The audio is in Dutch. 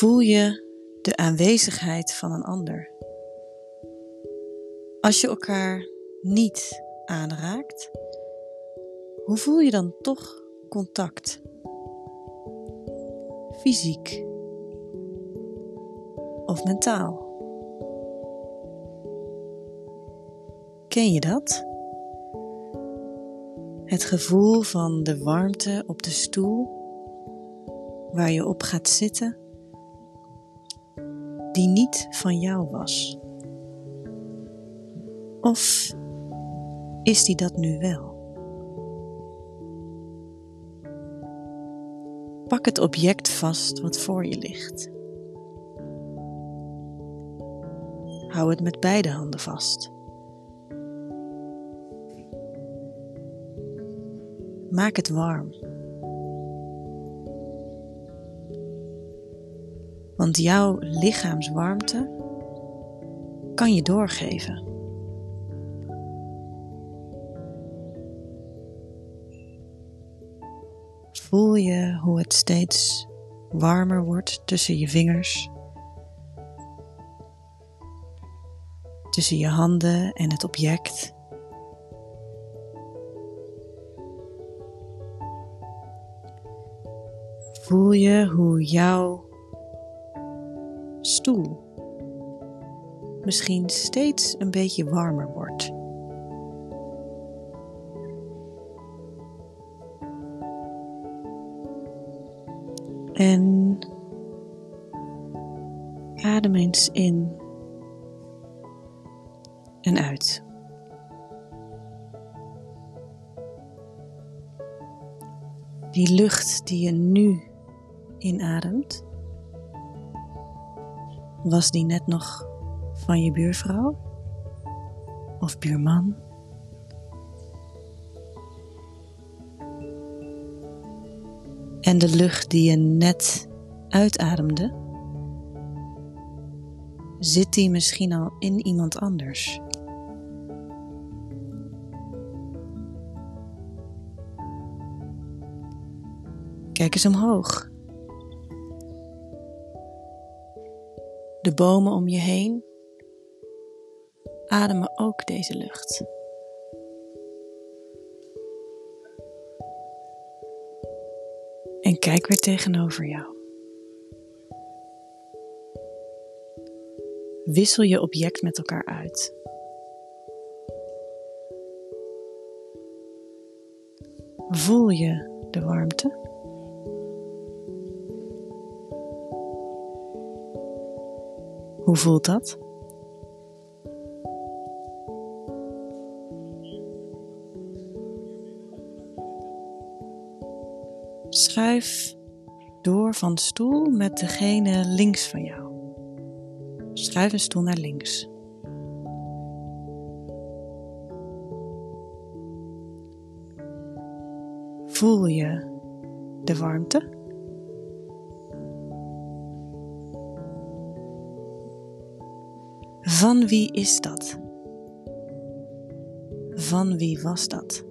Voel je de aanwezigheid van een ander? Als je elkaar niet aanraakt, hoe voel je dan toch contact? Fysiek of mentaal? Ken je dat? Het gevoel van de warmte op de stoel waar je op gaat zitten, die niet van jou was. Of is die dat nu wel? Pak het object vast wat voor je ligt. Hou het met beide handen vast. Maak het warm. Want jouw lichaamswarmte kan je doorgeven. Voel je hoe het steeds warmer wordt tussen je vingers, tussen je handen en het object. Voel je hoe jouw stoel misschien steeds een beetje warmer wordt. En adem eens in en uit. Die lucht die je nu inademt, was die net nog van je buurvrouw of buurman? En de lucht die je net uitademde, zit die misschien al in iemand anders? Kijk eens omhoog. De bomen om je heen ademen ook deze lucht. En kijk weer tegenover jou. Wissel je object met elkaar uit. Voel je de warmte? Hoe voelt dat? Schuif door van stoel met degene links van jou. Schuif een stoel naar links. Voel je de warmte? Van wie is dat? Van wie was dat?